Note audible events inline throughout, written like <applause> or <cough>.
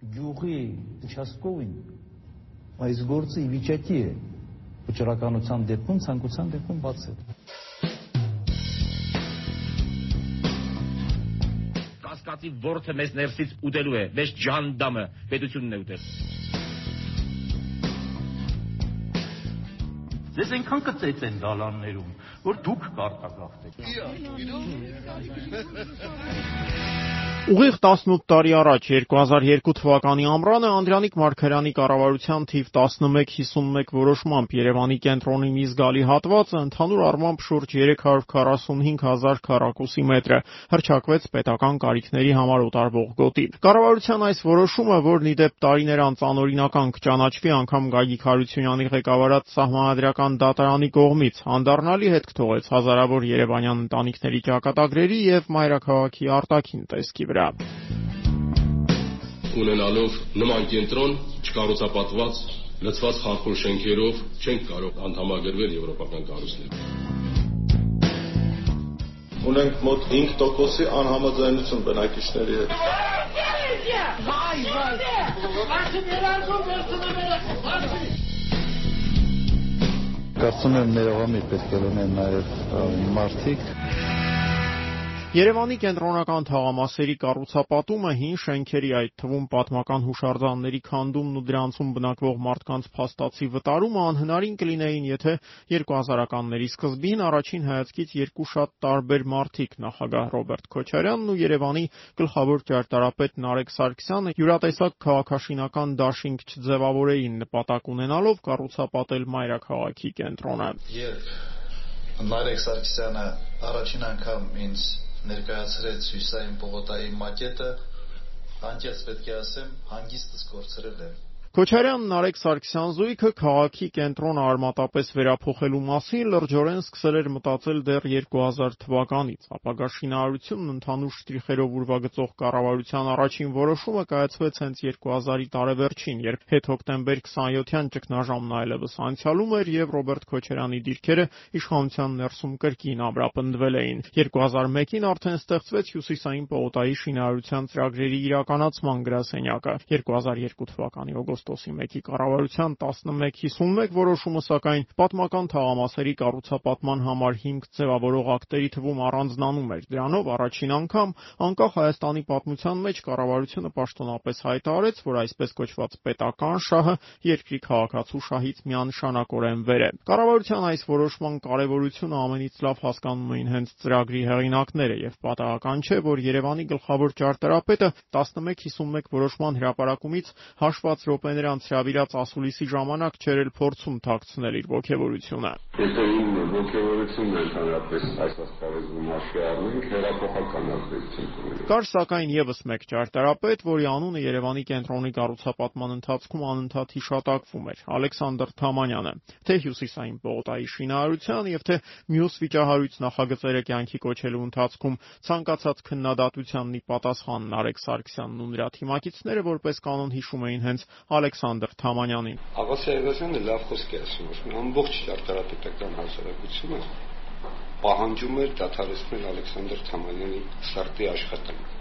գյուղի участковին այս գործը իվիճակի է վճռականության դեպքում ցանկության դեպքում բացել կասկածի ворթը մեզ ներսից ուտելու է մեզ ջանդամը պետությունն է ուտել Ձեզ այնքան կծեծ են դալաններում, որ դուք կարտագաղթեք։ Իա, գիտու՞։ Ուղիղ 18 տարի առաջ 2002 թվականի ամռանը Անդրանիկ Մարգարյանի կառավարության թիվ 1151 որոշմամբ Երևանի կենտրոնի մի զգալի հատվածը ընդհանուր առմամբ շուրջ 345 հազար քառակուսի մետր հրճակվեց պետական կարիքների համար օտարվող գոտի։ Կառավարության այս որոշումը, որն ի դեպ տարիներ անց անօրինական կճանաչվի անգամ Գագիկ Հարությունյանի ղեկավարած Սահմանադրական դատարանի կողմից, անդառնալի հետք թողեց հազարավոր երևանյան ընտանիքների ճակատագրերի եւ մայրաքաղաքի արտաքին տեսքի վրա։ Ունենալով նման կենտրոն չկառուցապատված լցված խարխուլ շենքերով չենք կարող անդամագրվել եվրոպական կառույցներում։ Ունենք մոտ 5%-ի անհամաձայնություն բնակիչների հետ։ Վայ, վայ։ Կարծում եմ ներողամիտ պետք է լինեն նաև մարդիկ Երևանի կենտրոնական թաղամասերի կառուցապատումը, հին շենքերի, այդ թվում պատմական հուշարձանների քանդումն ու դրանցում բնակվող մարդկանց փաստացի վտարումը անհնարին կլինեին, եթե 2000-ականների սկզբին առաջին հայացքից երկու շատ տարբեր մարդիկ՝ նախագահ Ռոբերտ Քոչարյանն ու Երևանի գլխավոր ճարտարապետ Նարեկ Սարգսյանը յուրատեսակ քաղաքաշինական դաշինք չձևավորեին նպատակ ունենալով կառուցապատել մայրաքաղաքի կենտրոնը։ Երբ Նարեկ Սարգսյանը առաջին անգամ ինձ ներկայացրեց Հյուսային պողոտայի մակետը, անկեղծ պետք է ասեմ, հանգիստս կորցրել եմ Քոչարյանն Արեգ Սարգսյան զույգը քաղաքի կենտրոնը արմատապես վերափոխելու մասին լրջորեն սկսել էր մտածել դեռ 2000 թվականից։ Ապագա շինարարությունն ընդհանուր շտրիխերով ուրվագծող կառավարության առաջին որոշումը կայացվեց հենց 2000-ի տարեվերջին, երբ հետ-հոկտեմբեր 27-յան ճգնաժամն այլևս անցյալում էր եւ Ռոբերտ Քոչարյանի դիրքերը իշխանության ներսում կրկին ամրապնդվել էին։ 2001-ին արդեն ստեղծվեց Հյուսիսային պողոտայի շինարարության ծրագրերի իրականացման գրասենյակը։ 2002 թվականի օգոստոսի օգոստոսի 1-ի կառավարության 1151 որոշումը սակայն պատմական թաղամասերի կառուցապատման համար հիմք ձևավորող ակտերի թվում առանձնանում էր։ Դրանով առաջին անգամ անկախ Հայաստանի պատմության մեջ կառավարությունը պաշտոնապես հայտարարեց, որ այսպես կոչված պետական շահը երկրի քաղաքացու շահից միանշանակորեն վեր է։ Կառավարության այս որոշման կարևորությունը ամենից լավ հասկանում էին հենց ծրագրի հեղինակները եւ պատահական չէ, որ Երևանի գլխավոր ճարտարապետը 1151 որոշման հրապարակումից հաշված րոպե րոպեներ անց հրավիրած ասուլիսի ժամանակ չէր էլ փորձում թաքցնել իր ոգևորությունը։ Եթե իմ ոգևորությունն ընդհանրապես այս ասպարեզում հաշվի առնենք, հերապոխական ազդեցություն կունենա։ Կար սակայն եւս մեկ ճարտարապետ, որի անունը Երևանի կենտրոնի կառուցապատման ընթացքում անընդհատ հիշատակվում էր՝ Ալեքսանդր Թամանյանը։ Թե Հյուսիսային պողոտայի շինարարության եւ թե մյուս վիճահարույց նախագծերը կյանքի կոչելու ընթացքում ցանկացած քննադատությանն ի պատասխան Նարեկ Սարգսյանն ու նրա թիմակիցները որպես կանոն հիշում էին հենց Ալեքսանդր Թամանյանին։ Աղասի Այվազյանը լավ խոսք է ասում, ասում ամբողջ ճարտարապետական հասարակությունը պահանջում էր դադարեցնել Ալեքսանդր Թամանյանի սարտի աշխատանքը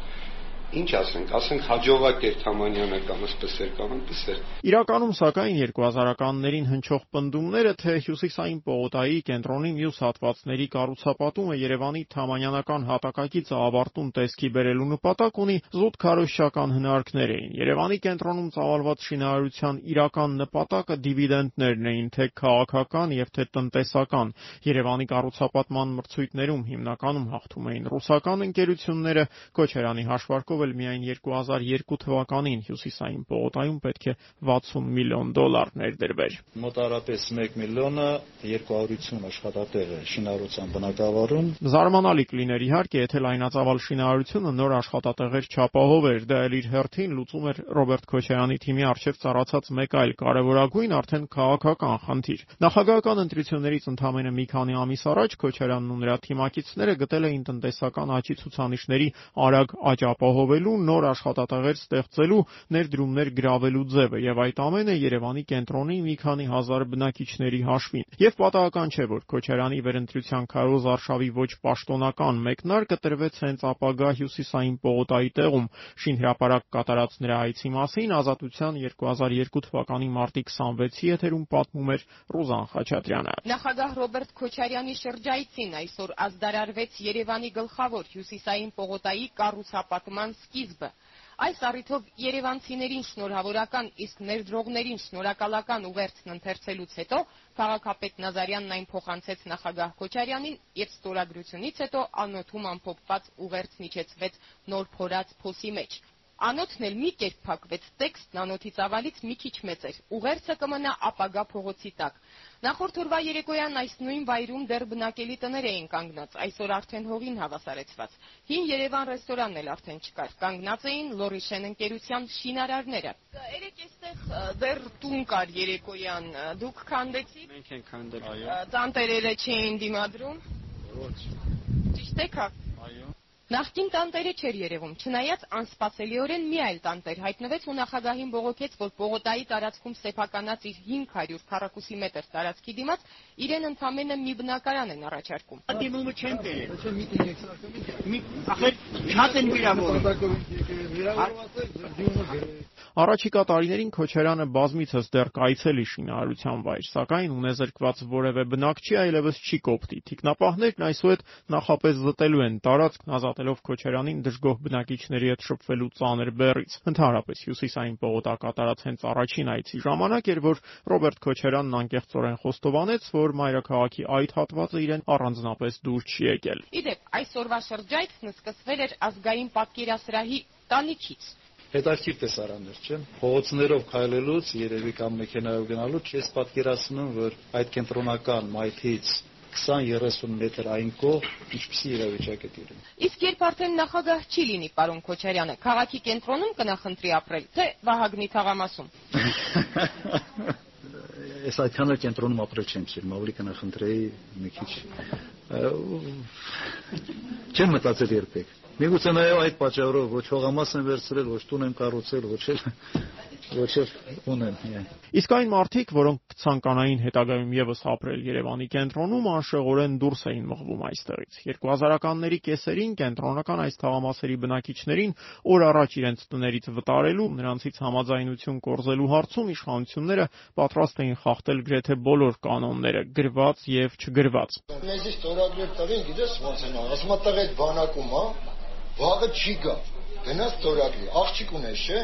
Ինչ ասենք, ասենք հաջողակ էր Թամանյանը կամ ասպես էր կամ այնպես էր։ Իրականում սակայն 2000-ականներին հնչող պնդումները, թե Հյուսիսային պողոտայի կենտրոնի մյուս հատվածների կառուցապատումը Երևանի Թամանյանական հատակագիծը ավարտուն տեսքի բերելու նպատակ ունի, զուտ քարոզչական հնարքներ էին։ Երևանի կենտրոնում ծավալված շինարարության իրական նպատակը դիվիդենդներն էին, թե քաղաքական եւ թե տնտեսական։ Երևանի կառուցապատման մրցույթներում հիմնականում հաղթում էին ռուսական ընկերությունները, Քոչարյանի հաշվարկով Այդպիսով էլ միայն 2002 թվականին Հյուսիսային պողոտայում պետք է 60 միլիոն դոլար ներդրվեր։ Մոտարապես 1 միլիոնը 250 աշխատատեղ է շինարարության բնակավարում։ Զարմանալի կլիներ իհարկե, եթե լայնածավալ շինարարությունը նոր աշխատատեղեր չապահովեր, դա էլ իր հերթին լուծում էր Ռոբերտ Քոչարյանի թիմի արչև ծառացած մեկ այլ կարևորագույն արդեն քաղաքական խնդիր։ Նախագահական ընտրություններից ընդամենը մի քանի ամիս առաջ Քոչարյանն ու նրա թիմակիցները գտել էին տնտեսական աճի ցուցանիշների արագ աճ ապահով ապահովելու, նոր աշխատատեղեր ստեղծելու, ներդրումներ գրավելու ձևը եւ այդ ամենը Երևանի կենտրոնի մի քանի հազար բնակիչների հաշվին։ Եվ պատահական չէ, որ Քոչարյանի վերընտրության քարոզ արշավի ոչ պաշտոնական մեկնարկը տրվեց հենց ապագա հյուսիսային պողոտայի տեղում։ Շինհրապարակ կատարած նրա այցի մասին Ազատության 2002 թվականի մարտի 26-ի եթերում պատմում էր Ռուզան Խաչատրյանը։ Նախագահ Ռոբերտ Քոչարյանի շրջայցին այսօր ազդարարվեց Երևանի գլխավոր հյուսիսային պողոտայի կառուցապատման սկիզբը։ Այս առիթով երևանցիներին շնորհավորական, իսկ ներդրողներին շնորհակալական ուղերձն ընթերցելուց հետո քաղաքապետ Նազարյանն այն փոխանցեց նախագահ Քոչարյանին եւ ստորագրությունից հետո անոթում ամփոփված ուղերձն իջեցվեց նոր փորած փոսի մեջ։ Անոթն էլ մի կերպ փակվեց, տեքստն անոթի ծավալից մի քիչ մեծ էր։ Ուղերձը կմնա ապագա փողոցի տակ։ Նախորդ օրվա երեկոյան այս նույն վայրում դեռ բնակելի տներ էին կանգնած, այսօր արդեն հողին հավասարեցված։ Հին Երևան ռեստորանն էլ արդեն չկար։ Կանգնած էին Լորիշեն ընկերության շինարարները։ Երեք էստեղ դեռ տուն կար երեկոյան։ Դուք քանդեցիք։ Մենք ենք քանդել։ Այո։ Տանտերերը չէին դիմադրում։ Ոչ։ Ճիշտ է, քա։ Այո։ Նախկին տանտերը չէր երևում, չնայած անսպասելիորեն մի այլ տանտեր հայտնվեց ու նախագահին բողոքեց, որ Պողոտայի տարածքում սեփականած իր 500 քառակուսի մետր տարածքի դիմաց իրեն ընդամենը մի բնակարան են առաջարկում։ Դիմումը չեն բերել։ Մի ախր շատ են վիրավորել։ Առաջիկա տարիներին Քոչարյանը բազմիցս դեռ կայցելի շինարարության վայր, սակայն ունեզրկված որևէ բնակչի այլևս չի կոպտի։ Թիկնապահներն այսուհետ նախապես զտելու են տարածքն ազատելով Քոչարյանին դժգոհ բնակիչների հետ շփվելու ծանր բեռից։ Ընդհանրապես Հյուսիսային պողոտա կատարած հենց առաջին այցի ժամանակ էր, որ Ռոբերտ Քոչարյանն անկեղծորեն խոստովանեց, որ մայրաքաղաքի այդ հատվածը իրեն առանձնապես դուր չի եկել։ Իդեպ, այսօրվա շրջայցն սկսվել էր ազգային պատկերասրահի տանիքից հետաքրքիր տեսարաններ, չէ՞։ Փողոցներով քայլելուց, երևի կամ մեքենայով գնալուց չես պատկերացնում, որ այդ կենտրոնական մայթից 20-30 մետր այն կողմ ինչպիսի իրավիճակ է տիրում։ Իսկ երբ արդեն նախագահ չի լինի պարոն Քոչարյանը, քաղաքի կենտրոնում կնախընտրի ապրել, թե Վահագնի թաղամասում։ <laughs> Այս այդքանը կենտրոնում ապրել չեմ սիրում, ավելի կնախընտրեի մի քիչ չեմ մտածել երբեք Միգուցե նաև այդ պատճառով ոչ հողամաս են վերցրել, ոչ տուն են կառուցել, ոչ էլ ոչ էլ ունեն։ Իսկ այն մարդիկ, որոնք ցանկանային հետագայում եւս ապրել Երևանի կենտրոնում, անշեղորեն դուրս էին մղվում այստեղից։ 2000-ականների կեսերին կենտրոնական այս թաղամասերի բնակիչներին օր առաջ իրենց տներից վտարելու, նրանցից համաձայնություն կորզելու հարցում իշխանությունները պատրաստ էին խախտել գրեթե բոլոր կանոնները, գրված եւ չգրված։ Մեզի ստորագրել տվին, գիտես ոնց են, ասում տղեկ բանակում, հա վաղը չի գա։ Գնաց ծորակի, աղջիկ ունես, չէ՞։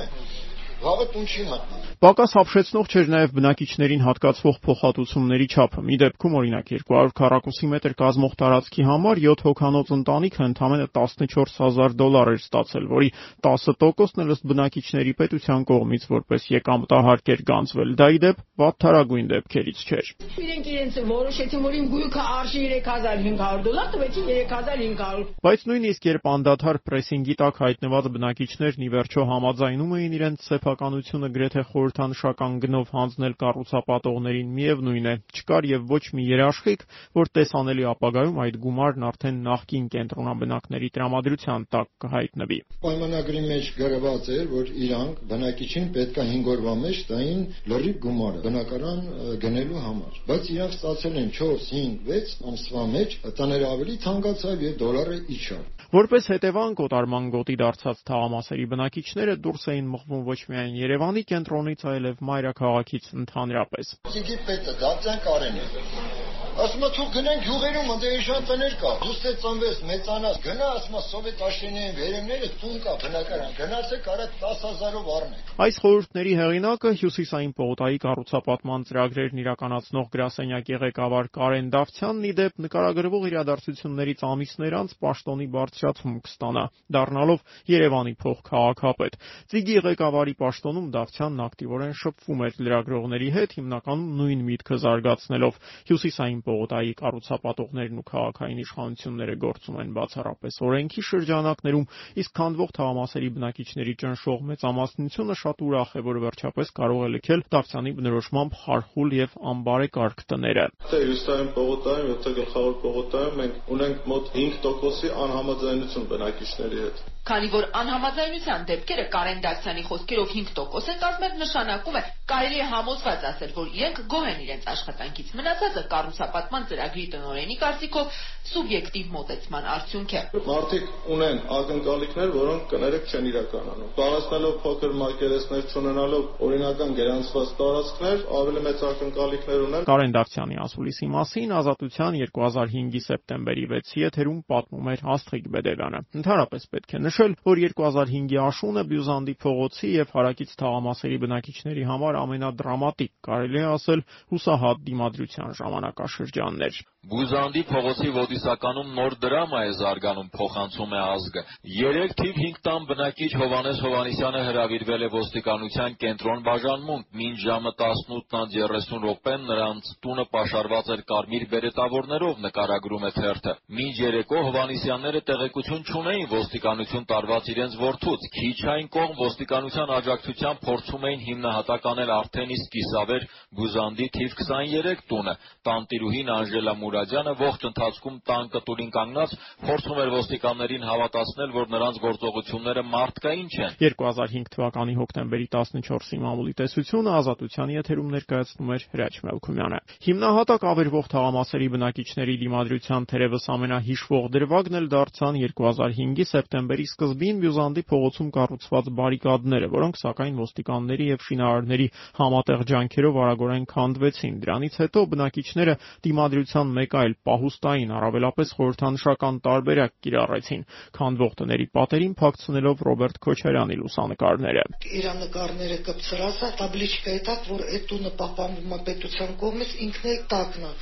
Վաղը տուն չի մտնի։ Պակաս հապշեցնող չէր նաև բնակիչներին հատկացվող փոխհատուցումների չափը։ Մի դեպքում օրինակ 200 քառակուսի մետր կազմող տարածքի համար 7 հոգանոց ընտանիքը ընդամենը 14000 դոլար էր ստացել, որի 10%-ն էլ ըստ բնակիչների պետության կողմից որպես եկամտահարկ էր գանձվել։ Դա ի դեպ վատթարագույն դեպքերից չէր։ Իրենք իրենց որոշեցին, որ իմ գույքը արժի 3500 դոլար, տվեցին 3500։ Բայց նույնիսկ երբ անդադար պրեսինգի տակ հայտնված բնակիչներն ի վերջո համաձայնում էին իրենց սեփականությունը գրեթե խորհրդանշական գնով հանձնել կառուցապատողներին միևնույն է, չկար եւ ոչ մի երաշխիք, որ տեսանելի ապագայում այդ գումարն արդեն նախկին կենտրոնաբնակների տրամադրության տակ կհայտնվի։ Պայմանագրի մեջ գրված էր, որ իրանք բնակիչին պետքա 5 օրվա մեջ տային լրիվ գումարը բնակարան գնելու համար, բայց իրանք ստացել են 4, 5, 6 ամսվա մեջ տները ավելի թանկացավ եւ դոլարը իջավ։ Որպես հետևանք օտարման գոտի դարձած թաղամասերի բնակիչները դուրս էին մղվում ոչ միայն Երևանի կենտրոնից, այլև մայրաքաղաքից ընդհանրապես։ Իգի պետը դարձան կարեն է։ Ասում է թող գնանք գյուղերում, այնտեղ շատ տներ կա։ Դուստե ծնվես, մեծանաս, գնա, ասում է սովետ աշենային վերևները տուն կա, բնակարան։ Գնացեք, արա 10000-ով առնեք։ Այս խորհուրդների հեղինակը Հյուսիսային Պողոտայի կառուցապատման ծրագրերն իրականացնող գրասենյակի ղեկավար Կարեն Դավթյանն ի դեպ նկարագրվող իրադարձություններից ամիսներ անց պաշտոնի բարձրացում կստանա, դառնալով Երևանի փոխքաղաքապետ։ Ծիգի ղեկավարի պաշտոնում Դավթյանն ակտիվորեն շփվում էր լրագրողների հետ, հիմնականում նույն միտքը զարգացնելով։ Հյուսիսային պողոտայի կառուցապատողներն ու քաղաքային իշխանությունները գործում են բացառապես օրենքի շրջանակներում, իսկ քանդվող թաղամասերի բնակիչների ճնշող մեծամասնությունը շատ ուրախ է, որ վերջապես կարող է լքել Դավթյանի բնորոշմամբ խարխուլ եւ անբարեկարգ տները։ Հյուսիսային պողոտայում, 7 գլխավոր պողոտայում մենք ունենք մոտ 5%-ի անհամաձայնություն բնակիչների հետ։ Քանի որ անհամաձայնության դեպքերը Կարեն Դավթյանի խոսքերով 5% են կազմել, նշանակում է կարելի է համոզված ասել, որ իրենք գոհ են իրենց աշխատանքից։ Մնացածը կառուցապատման ծրագրի տնօրենի կարծիքով սուբյեկտիվ մոտեցման արդյունք է։ Մարդիկ ունեն ակնկալիքներ, որոնք կներեք չեն իրականանում։ Պարասնելով փոքր մակերեսներ չունենալով օրինական գերանցված տարածքներ, ավելի մեծ ակնկալիքներ ունեն։ Կարեն Դավթյանի ասուլիսի մասին Ազատության 2005-ի սեպտեմբերի 6-ի եթերում պատմում էր Աստղիկ Բեդևյանը։ Ընդհանրապես պետք է նշել, որ 2005-ի աշունը Բյուզանդի փողոցի եւ հարակից թաղամասերի բնակիչների համար ամենադրամատիկ, կարելի է ասել, հուսահատ դիմադրության ժամանակաշրջանն էր։ Բյուզանդի փողոցի ոդիսականում նոր դրամա է զարգանում, փոխանցում է ազգը։ 3 թիվ 5 տան բնակիչ Հովանես Հովանեսյանը հրավիրվել է ոստիկանության կենտրոն բաժանմունք։ Մինչ ժամը 18:30 րոպեն նրանց տունը պաշարված էր կարմիր բերետավորներով, նկարագրում է թերթը։ Մինչ երեկո Հովանեսյանները տեղեկություն չունեին ոստիկանություն տարված իրենց որդուց։ Քիչ այն կողմ ոստիկանության աջակցությամբ փորձում էին հիմնահատակ անել արդեն իսկ կիսավեր Բյուզանդի թիվ 23 տունը։ Տանտիրուհին Անժելա Մուրադյանը ողջ ընթացքում տան կտուրին կանգնած փորձում էր ոստիկաններին հավատացնել, որ նրանց գործողությունները մարդկային չեն։ 2005 թվականի հոկտեմբերի 14-ի մամուլի տեսությունը ազատության եթերում ներկայացնում էր Հրաչ Մելքումյանը։ Հիմնահատակ ավերվող թաղամասերի բնակիչների դիմադրության թերևս ամենահիշվող դրվագն էլ դարձան 2005-ի սեպտեմբերի սկզբին Բյուզանդի փողոցում կառուցված բարիկադները, որոնք սակայն ոստիկանների եւ շինարարների համատեղ ջանքերով արագորեն քանդվեցին։ Դրանից հետո բնակիչները դիմադրության մեկ այլ պահուստային, առավելապես խորհրդանշական տարբերակ կիրառեցին, քանդվող տների պատերին փակցնելով Ռոբերտ Քոչարյանի լուսանկարները։ Իր նկարները կպցրասա տաբլիչկայի տակ, որ այդ տունը պահպանվում է պետության կողմից, ինքն էլ տակն է։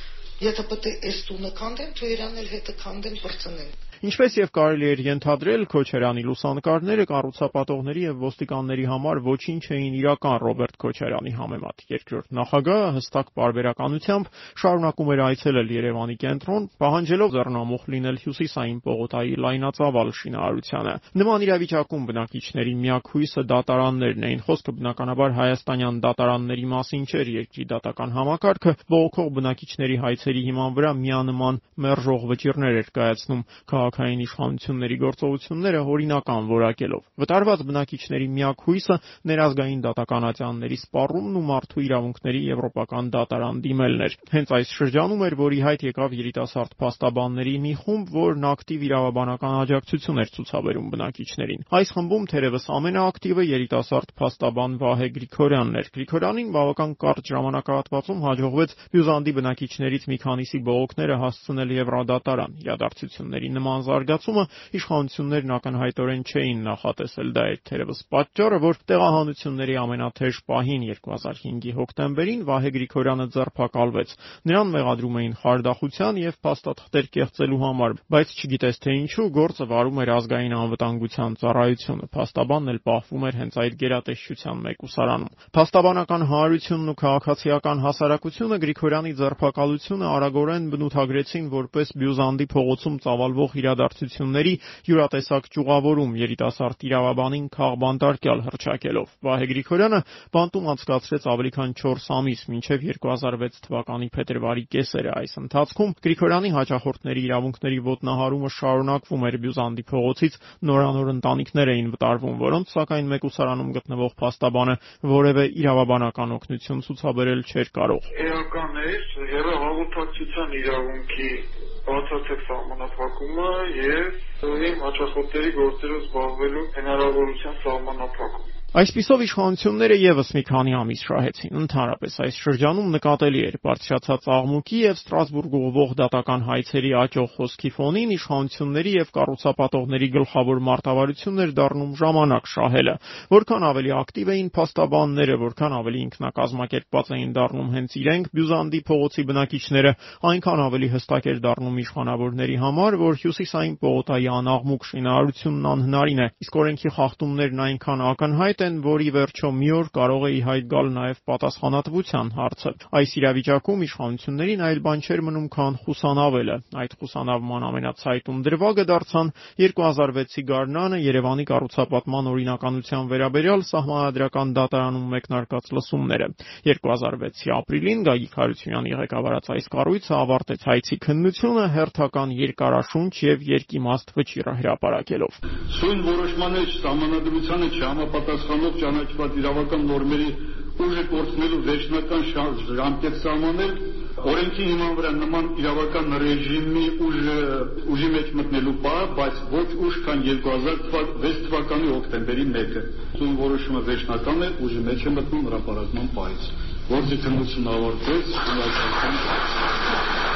Եթե պետք է այս տունը քանդեն, թող իրան էլ հետը քանդեն, բրծնեն։ Ինչպես եւ կարելի էր ենթադրել, Քոչարյանի լուսանկարները կառուցապատողների եւ ոստիկանների համար ոչինչ չէին իրական Ռոբերտ Քոչարյանի համեմատ։ Երկրորդ նախագահը հստակ պարբերականությամբ շարունակում էր այցելել Երևանի կենտրոն, պահանջելով ձեռնամուխ լինել հյուսիսային պողոտայի լայնածավալ շինարարությանը։ Նման իրավիճակում բնակիչների միակ հույսը դատարաններն էին։ Խոսքը բնականաբար հայաստանյան դատարանների մասին չէր, երկրի դատական համակարգը բողոքող բնակիչների հայցերի հիման վրա միանման մերժող վճիռներ էր կայացնում քաղաքային իշխանությունների գործողությունները օրինական որակելով։ Վտարված բնակիչների միակ հույսը ներազգային դատականատյանների սպառումն ու մարդու իրավունքների եվրոպական դատարան դիմելն էր։ Հենց այս շրջանում էր, որ ի հայտ եկավ երիտասարդ փաստաբանների մի խումբ, որն ակտիվ իրավաբանական աջակցություն էր ցուցաբերում բնակիչներին։ Այս խմբում թերևս ամենաակտիվը երիտասարդ փաստաբան Վահե Գրիգորյանն էր։ Գրիգորյանին բավական կարճ ժամանակահատվածում հաջողվեց Բյուզանդի բնակիչներից մի քանիսի բողոքները հասցնել Եվրոդատարան։ Իրադարձությունների նման զարգացումը իշխանություններն ակնհայտորեն չէին նախատեսել։ Դա էր թերևս պատճառը, որ տեղահանությունների ամենաթեժ պահին 2005-ի հոկտեմբերին Վահե Գրիգորյանը ձերբակալվեց։ Նրան մեղադրում էին խարդախության եւ փաստաթղթեր կեղծելու համար, բայց չգիտես թե ինչու գործը վարում էր ազգային անվտանգության ծառայությունը։ Փաստաբանն էլ պահվում էր հենց այդ գերատեսչության մեկուսարանում։ Փաստաբանական հանրությունն ու քաղաքացիական հասարակությունը Գրիգորյանի ձերբակալությունը արագորեն բնութագրեցին որպես Բյուզանդի փողոցում ծավալվող իրադարձությունների յուրատեսակ ճյուղավորում երիտասարդ իրավաբանին քաղբանտարկյալ հրճակելով։ Վահե Գրիգորյանը բանտում անցկացրեց ավելի քան 4 ամիս, մինչև 2006 թվականի փետրվարի կեսերը։ Այս ընթացքում Գրիգորյանի հաճախորդների իրավունքների ոտնահարումը շարունակվում էր Բյուզանդի փողոցից նորանոր ընտանիքներ էին վտարվում, որոնց սակայն մեկուսարանում գտնվող փաստաբանը որևէ իրավաբանական օգնություն ցուցաբերել չէր կարող։ Էական է հեռահաղորդակցության իրավունքի բացարձակ սահմանափակումը եւ իմ հաճախորդների գործերով զբաղվելու հնարավորության սահմանափակումը։ Այսպիսով իշխանությունները եւս մի քանի ամիս շահեցին։ Ընդհանրապես այս շրջանում նկատելի էր բարձրացած աղմուկի եւ Ստրասբուրգ ուղղվող դատական հայցերի աճող խոսքի ֆոնին իշխանությունների եւ կառուցապատողների գլխավոր մարտավարությունն էր դառնում ժամանակ շահելը։ Որքան ավելի ակտիվ էին փաստաբանները, որքան ավելի ինքնակազմակերպված էին դառնում հենց իրենք Բյուզանդի փողոցի բնակիչները, այնքան ավելի հստակ էր դառնում իշխանավորների համար, որ հյուսիսային պողոտայի անաղմուկ շինարարությունն անհնարին է, իսկ օրենքի խախտումներն այնքան ակնհայտ են, որ ի վերջո մի օր կարող է ի հայտ գալ նաև պատասխանատվության հարցը։ Այս իրավիճակում իշխանություններին այլ բան չէր մնում, քան խուսանավելը։ Այդ խուսանավման ամենացայտուն դրվագը դարձան 2006-ի գարնանը Երևանի կառուցապատման օրինականության վերաբերյալ Սահմանադրական դատարանում մեկնարկած լսումները։ 2006-ի ապրիլին Գագիկ Հարությունյանի ղեկավարած այս կառույցը ավարտեց հայցի քննությունը հերթական երկարաշունչ եւ երկիմաստ վճիռը հրապարակելով։ Սույն որոշմանների սահմանադրությանը չհամապատասխանող ճանաչված իրավական նորմերի ուժը կորցնելու վերջնական ժամկետ սահմանել օրենքի հիման վրա նման իրավական ռեժիմի ուժը ուժի մեջ մտնելու բառ, բայց ոչ ուշ քան 2006 թվականի հոկտեմբերի 1-ը։ Սույն որոշումը վերջնական է, ուժի մեջ է մտնում հրապարակման պահից։ Գործի քննությունը ավարտվեց, հնարավորություն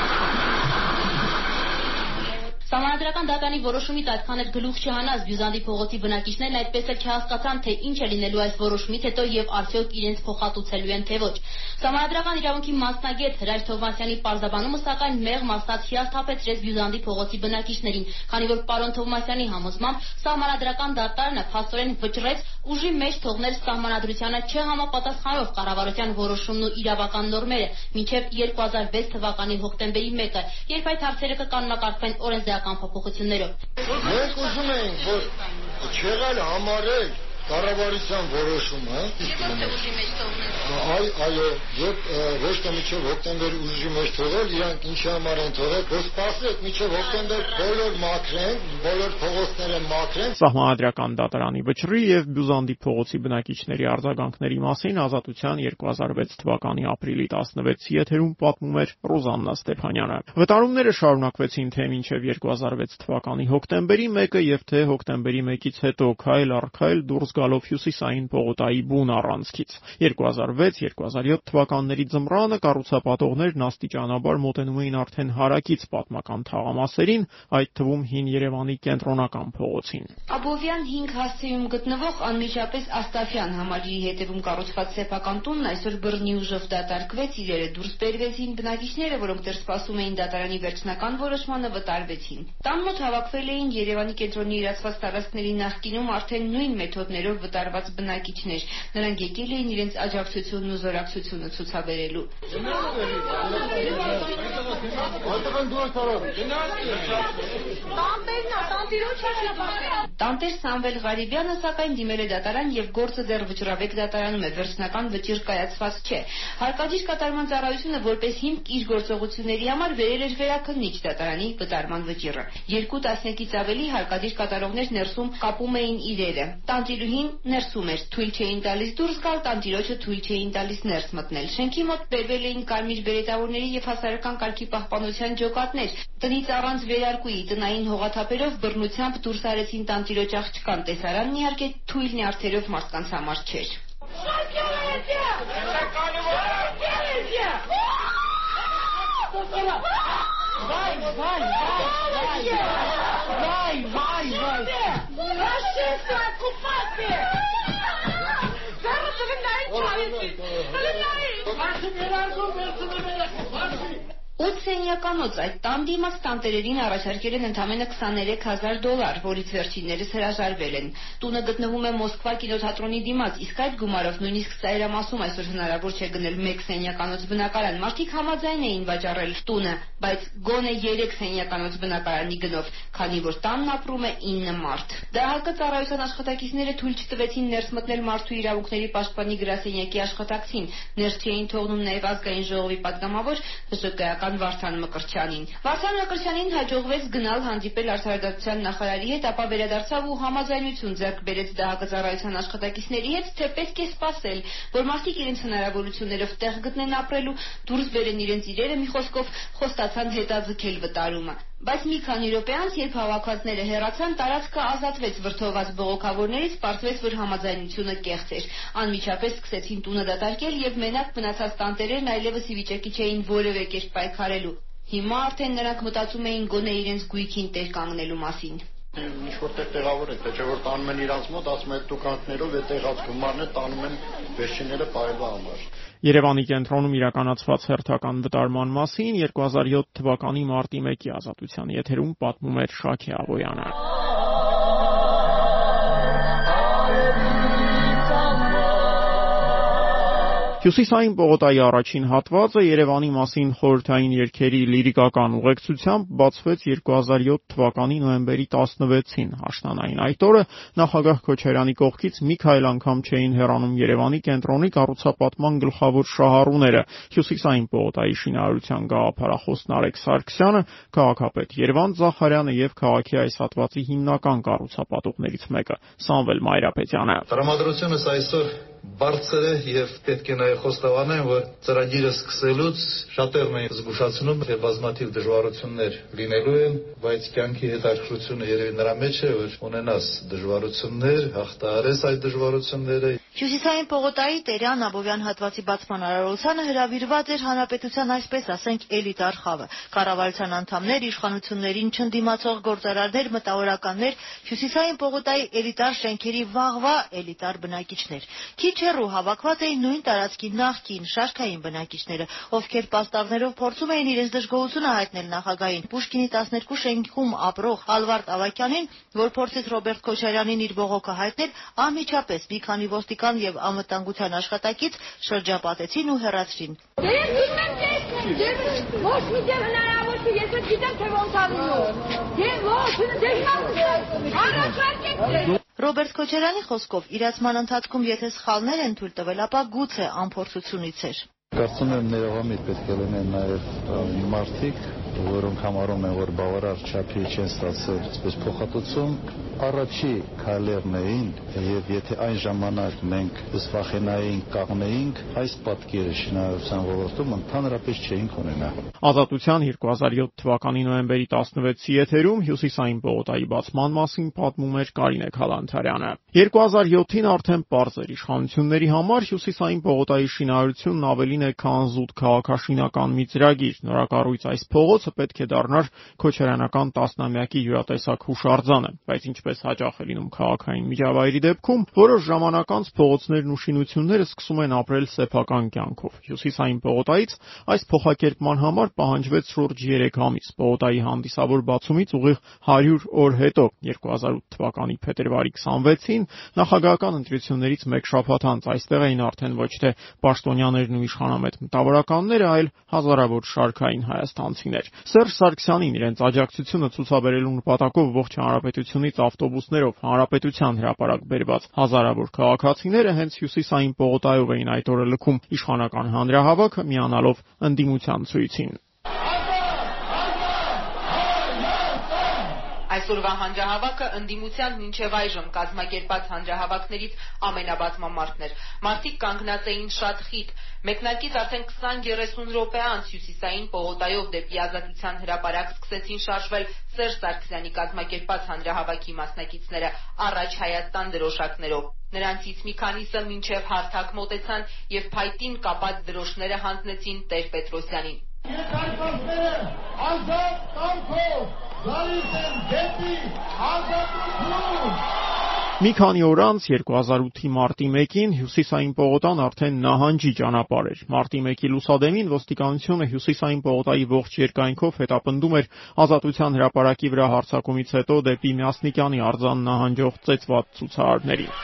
Սահմանադրական դատարանի որոշումից այդքան էլ գլուխ չհանած Բյուզանդի փողոցի բնակիչներն այդպես էլ չհասկացան, թե ինչ է լինելու այս որոշումից հետո եւ արդյոք իրենց փոխհատուցելու են թե ոչ։ Սահմանադրական իրավունքի մասնագետ Հրայր Թովմասյանի պարզաբանումը սակայն մեղմ ասած հիասթափեցրեց Բյուզանդի փողոցի բնակիչներին, քանի որ պարոն Թովմասյանի համոզմամբ Սահմանադրական դատարանը փաստորեն վճռեց ուժի մեջ թողնել Սահմանադրությանը չհամապատասխանող կառավարության որոշումն ու իրավական նորմերը մինչև 2006 թվականի հոկտեմբերի 1-ը, երբ այդ հարցերը կկանոնակարգվեն օրենսդրական փոփոխություններով։ Մենք ուզում ենք, որ չեղալ համարել կառավարության որոշումը այ այո եւ ոչ թե միջև հոկտեմբեր ուժի մեջ թողել իրանք ինչի համար են թողել որ սպասեք միջև հոկտեմբեր բոլոր մաքրեն բոլոր փողոցները մաքրեն Սահմանադրական դատարանի վճռի եւ Բյուզանդի փողոցի բնակիչների արձագանքների մասին ազատության 2006 թվականի ապրիլի 16-ի եթերում պատմում էր Ռոզաննա Ստեփանյանը վտարումները շարունակվեցին թե մինչև 2006 թվականի հոկտեմբերի 1-ը եւ թե հոկտեմբերի 1-ից հետո քայլ առ քայլ դուրս գալով հյուսիսային Պողոտայի բուն առանցքից։ 2006-2007 թվականների ձմռանը կառուցապատողներն աստիճանաբար մոտենում էին արդեն հարակից պատմական թաղամասերին, այդ թվում հին Երևանի կենտրոնական փողոցին։ Աբովյան 5 հասցեում գտնվող անմիջապես Աստաֆյան համալիրի հետևում կառուցված սեփական տունն այսօր բռնի ուժով դատարկվեց, իրերը դուրս բերվեցին, բնակիչները, որոնք դեռ սպասում էին դատարանի վերջնական որոշմանը, վտարվեցին։ Տան մոտ հավաքվել էին Երևանի կենտրոնի իրացված տարածքների նախկինում արդեն նույն մեթոդներով պատճառով վտարված բնակիչներ։ Նրանք եկել էին իրենց աջակցությունն ու զորակցությունը ցուցաբերելու։ Տանտեր Սամվել Ղարիբյանը սակայն դիմել է դատարան եւ գործը դեռ վճռաբեկ դատարանում է, վերջնական վճիռ կայացված չէ։ Հարկադիր կատարման ծառայությունը որպես հիմք իր գործողությունների համար վերել էր վերաքննիչ դատարանի վտարման վճիռը։ Երկու տասնյակից ավելի հարկադիր կատարողներ ներսում կապում էին իրերը։ Տանտիրուհի Աղջիկին ներսում էր, թույլ չէին տալիս դուրս գալ, տանտիրոջը թույլ չէին տալիս ներս մտնել։ Շենքի մոտ բերվել էին կարմիր բերետավորների եւ հասարակական կարգի պահպանության ջոկատներ։ Տնից առանց վերարկուի տնային հողաթափերով բռնությամբ դուրս արեցին տանտիրոջ աղջկան։ Տեսարանն իհարկե թույլ նյարդերով մարդկանց համար չէր։ Vai, Neler konuşuyorsunuz? 8 սենյականոց այդ տան դիմաց տանտերերին առաջարկել են ընդամենը 23 հազար դոլար, որից վերջիններս հրաժարվել են։ Տունը գտնվում է Մոսկվա կինոթատրոնի դիմաց, իսկ այդ գումարով նույնիսկ ծայրամասում այսօր հնարավոր չէ գնել 1 սենյականոց բնակարան։ Մարդիկ համաձայն էին վաճառել տունը, բայց գոնե 3 սենյականոց բնակարանի գնով, քանի որ տանն ապրում է 9 մարդ։ ԴՀԿ ծառայության աշխատակիցները թույլ չտվեցին ներս մտնել մարդու իրավունքների պաշտպանի գրասենյակի աշխատակցին։ Ներս չէին թողնում նաև ազգային ժողովի պատգամավոր ՀՇԿ-ական նախարարական Վարդան Մկրտչյանին։ Վարդան Մկրտչյանին հաջողվեց գնալ հանդիպել արդարադատության նախարարի հետ, ապա վերադարձավ ու համաձայնություն ձեռք բերեց ԴՀԿ ծառայության աշխատակիցների հետ, թե պետք է սպասել, որ մարդիկ իրենց հնարավորություններով տեղ գտնեն ապրելու, դուրս բերեն իրենց իրերը, մի խոսքով խոստացան հետաձգել վտարումը։ Բայց մի քանի րոպե անց, երբ հավաքվածները հեռացան, տարածքը ազատվեց վրդովված բողոքավորներից, պարզվեց, որ համաձայնությունը կեղծ էր։ Անմիջապես սկսեցին տունը դատարկել եւ մենակ մնացած տանտերերն այլևս ի վիճակի չէին որևէ կերպ պայքարելու։ Հիմա արդեն նրանք մտածում էին գոնե իրենց գույքին տեր կանգնելու մասին ինչ որտեղ տեղավորեք, թե չէ որ տանում են իրանց մոտ, ասում են տուկանքներով այդ տեղած գումարները տանում են վերջինները պայելու համար։ Երևանի կենտրոնում իրականացված հերթական վտարման մասին 2007 թվականի մարտի 1-ի ազատության եթերում պատմում էր Շաքե Աղոյանը։ Հյուսիսային պողոտայի առաջին հատվածը Երևանի մասին խորհրդային երգերի լիրիկական ուղեկցությամբ բացվեց 2007 թվականի նոյեմբերի 16-ին։ Աշնանային այդ օրը նախագահ Քոչարյանի կողքից մի քայլ անգամ չէին հեռանում Երևանի կենտրոնի կառուցապատման գլխավոր շահառուները՝ Հյուսիսային պողոտայի շինարարության գաղափարախոս Նարեկ Սարգսյանը, քաղաքապետ Երվանդ Զախարյանը եւ քաղաքի այս հատվածի հիմնական կառուցապատողներից մեկը՝ Սամվել Մայրապետյանը։ Տրամադրությունս այսօր բարձր է եւ պետք է նաեւ խոստովանեմ, որ ծրագիրը սկսելուց շատերն էին զգուշացնում, թե բազմաթիվ դժվարություններ լինելու են, բայց կյանքի հետաքրքրությունը երևի նրա մեջ է, որ ունենաս դժվարություններ, հաղթահարես այդ դժվարությունները Հյուսիսային պողոտայի Տերյան Աբովյան հատվածի բացման արարողությանը հրավիրված էր հանրապետության այսպես ասենք էլիտար խավը։ Կառավարության անդամներ, իշխանություններին չընդդիմացող գործարարներ, մտավորականներ, Հյուսիսային պողոտայի էլիտար շենքերի վաղվա էլիտար բնակիչներ։ Քիչ հեռու հավաքված էին նույն տարածքի նախկին շարքային բնակիչները, ովքեր պաստառներով փորձում էին իրենց դժգոհությունը հայտնել նախագահին։ Պուշկինի 12 շենքում ապրող Ալվարդ Ավակյանին, որ փորձեց Ռոբերտ Քոչարյանին իր բողոքը հայտնել, անմիջապես մի քանի ոստիկան եւ անվտանգության աշխատակից շրջապատեցին ու հեռացրին։ Ես գիտեմ տեսնել, ոչ մի դեպ հնարավոր չէ, ես գիտեմ թե ոնց անում։ Ես ոչ, դժվար է։ Առաջարկեք Ռոբերտ Քոչարյանի խոսքով իրացման ընթացքում եթե սխալներ են թույլ տվել, ապա գուցե անփորձությունից էր։ Կարծում եմ ներողամիտ պետք է լինեն նաև մարդիկ, որոնք համարում են, որ բավարար չափի չեն ստացել այսպես փոխհատուցում, առաջի քայլերն էին եւ եթե այն ժամանակ մենք սվախենային կաղնեինք, այս պատկերը շինարարության ոլորտում ընդհանրապես չէինք ունենա։ Ազատության 2007 թվականի նոյեմբերի 16-ի եթերում Հյուսիսային պողոտայի բացման մասին պատմում էր Կարինե Խալանթարյանը։ 2007-ին արդեն པարզ էր իշխանությունների համար Հյուսիսային պողոտայի շինարարությունն ավելին է քան զուտ քաղաքաշինական մի ծրագիր։ Նորակառույց այս փողոցը պետք է դառնար քոչարյանական տասնամյակի յուրատեսակ հուշարձանը, բայց ինչպես հաճախ է լինում քաղաքային միջավայրի դեպքում, որոշ ժամանակ անց փողոցներն ու շինությունները սկսում են ապրել սեփական կյանքով։ Հյուսիսային պողոտայից այս փոխակերպման համար պահանջվեց շուրջ 3 ամիս։ Պողոտայի հանդիսավոր բացումից ուղիղ 100 օր հետո 2008 թվականի փետրվարի 26-ին նախագահական ընտրություններից մեկ շաբաթ անց այստեղ էին արդեն ոչ թե պաշտոնյաներն ու իշխանամետ մտավորականները, այլ հազարավոր շարքային հայաստանցիներ։ Սերժ Սարգսյանին իրենց աջակցությունը ցուցաբերելու նպատակով ողջ հանրապետությունից ավտոբուսներով Հանրապետության հրապարակ բերված հազարավոր քաղաքացիները հենց Հյուսիսային պողոտայով էին այդ օրը լքում իշխանական հանրահավաքը միանալով ընդդիմության ցույցին։ Այսօրվա հանրահավաքը ընդդիմության մինչև այժմ կազմակերպած հանրահավաքներից ամենաբազմամարտն էր։ Մարդիկ կանգնած էին շատ խիտ։ Մեկնարկից արդեն 20-30 րոպե անց Հյուսիսային պողոտայով դեպի Ազատության հրապարակ սկսեցին շարժվել Սերժ Սարգսյանի կազմակերպած հանրահավաքի մասնակիցները առաջ Հայաստան դրոշակներով։ Նրանցից մի քանիսը մինչև հարթակ մոտեցան եւ փայտին կապած դրոշները հանձնեցին Տեր-Պետրոսյանին։ Երկարքոսները ազատ կամքով գալիս են դեպի ազատություն։ Մի քանի օր անց 2008-ի մարտի 1-ին Հյուսիսային պողոտան արդեն նահանջի ճանապարհ էր։ Մարտի 1-ի լուսադեմին ոստիկանությունը Հյուսիսային պողոտայի ողջ երկայնքով հետապնդում էր Ազատության հրապարակի վրա հարձակումից հետո դեպի Մյասնիկյանի արձան նահանջող ծեծված ցուցարարներին։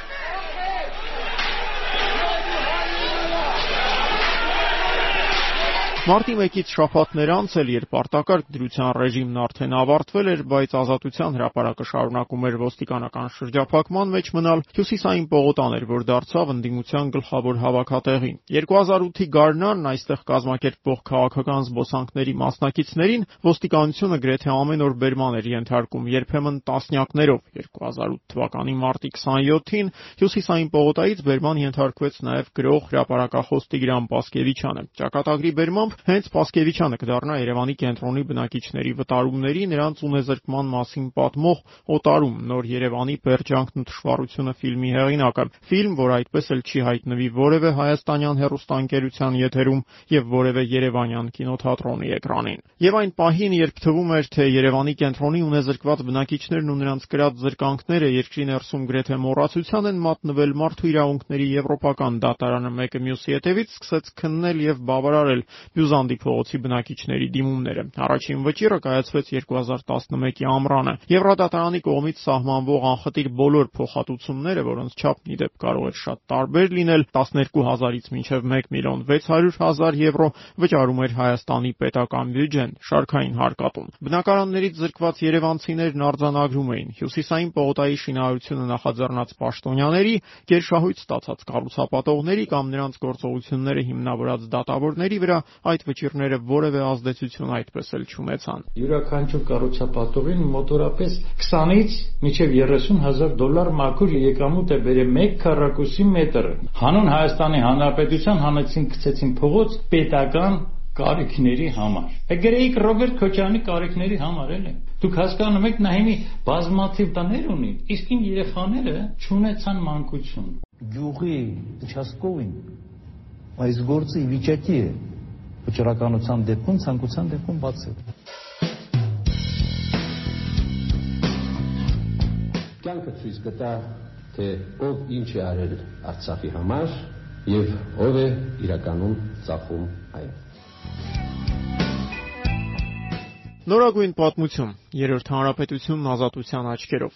Մարտի 1-ից շաբաթներ անց էլ, երբ արտակարգ դրության ռեժիմն արդեն ավարտվել էր, բայց Ազատության հրապարակը շարունակում էր ոստիկանական շրջափակման մեջ մնալ, Հյուսիսային պողոտան էր, որ դարձավ ընդդիմության գլխավոր հավաքատեղին։ 2008-ի գարնանն այստեղ կազմակերպվող քաղաքական զբոսանքների մասնակիցներին ոստիկանությունը գրեթե ամեն օր բերման էր ենթարկում, երբեմն տասնյակներով։ 2008 թվականի մարտի 27-ին Հյուսիսային պողոտայից բերման ենթարկվեց նաև գրող հրապարակախոս Տիգրան Պասկևիչյանը։ Ճակատագրի բերմամբ հենց Պասկևիչյանը կդառնա Երևանի կենտրոնի բնակիչների վտարումների, նրանց ունեզրկման մասին պատմող «Օտարում. Նոր Երևանի պերճանքն ու թշվառությունը» ֆիլմի հեղինակը։ Ֆիլմ, որ այդպես էլ չի հայտնվի որևէ հայաստանյան հեռուստաընկերության եթերում եւ որևէ երևանյան կինոթատրոնի էկրանին։ Եվ այն պահին, երբ թվում էր, թե Երևանի կենտրոնի ունեզրկված բնակիչներն ու նրանց կրած զրկանքները երկրի ներսում գրեթե մոռացության են մատնվել, Մարդու իրավունքների եվրոպական դատարանը մեկը մյուսի հետևից սկսեց քննել եւ բավարարել Հյուզանդի փողոցի բնակիչների դիմումները։ Առաջին վճիռը կայացվեց 2011-ի ամռանը։ Եվրոդատարանի կողմից սահմանվող անխտիր բոլոր փոխհատուցումները, որոնց չափն ի դեպ կարող էր շատ տարբեր լինել, 12000-ից մինչև 1 միլիոն 600 հազար եվրո, վճարում էր Հայաստանի պետական բյուջեն, շարքային հարկատուն։ Բնակարաններից զրկված երևանցիներն արձանագրում էին. Հյուսիսային պողոտայի շինարարությունը նախաձեռնած պաշտոնյաների, գերշահույթ ստացած կառուցապատողների կամ նրանց գործողությունները հիմնավորած դատավորների վրա այդ վճիռները որևէ ազդեցություն այդպես էլ չունեցան։ Յուրաքանչյուր կառուցապատողին մոտորապես 20-ից մինչև 30 հազար դոլար մաքուր եկամուտ է բերել 1 քառակուսի մետրը։ Հանուն Հայաստանի Հանրապետության հանեցին գցեցին փողոց պետական կարիքների համար։ Գրեիք Ռոբերտ Քոչարյանի կարիքների համար էլ է։ Դուք հասկանում եք նա հիմի բազմաթիվ տներ ունի, իսկ իմ երեխաները չունեցան մանկություն։ Գյուղի Չասկովին այս գործը ի վիճակի է վճռականության դեպքում ցանկության դեպքում բացել։ Կյանքը ցույց կտա, թե ով ինչ է արել Արցախի համար եւ ով է իրականում ծախում այն։ Նորագույն պատմություն։ Երրորդ հանրապետությունն ազատության աչքերով։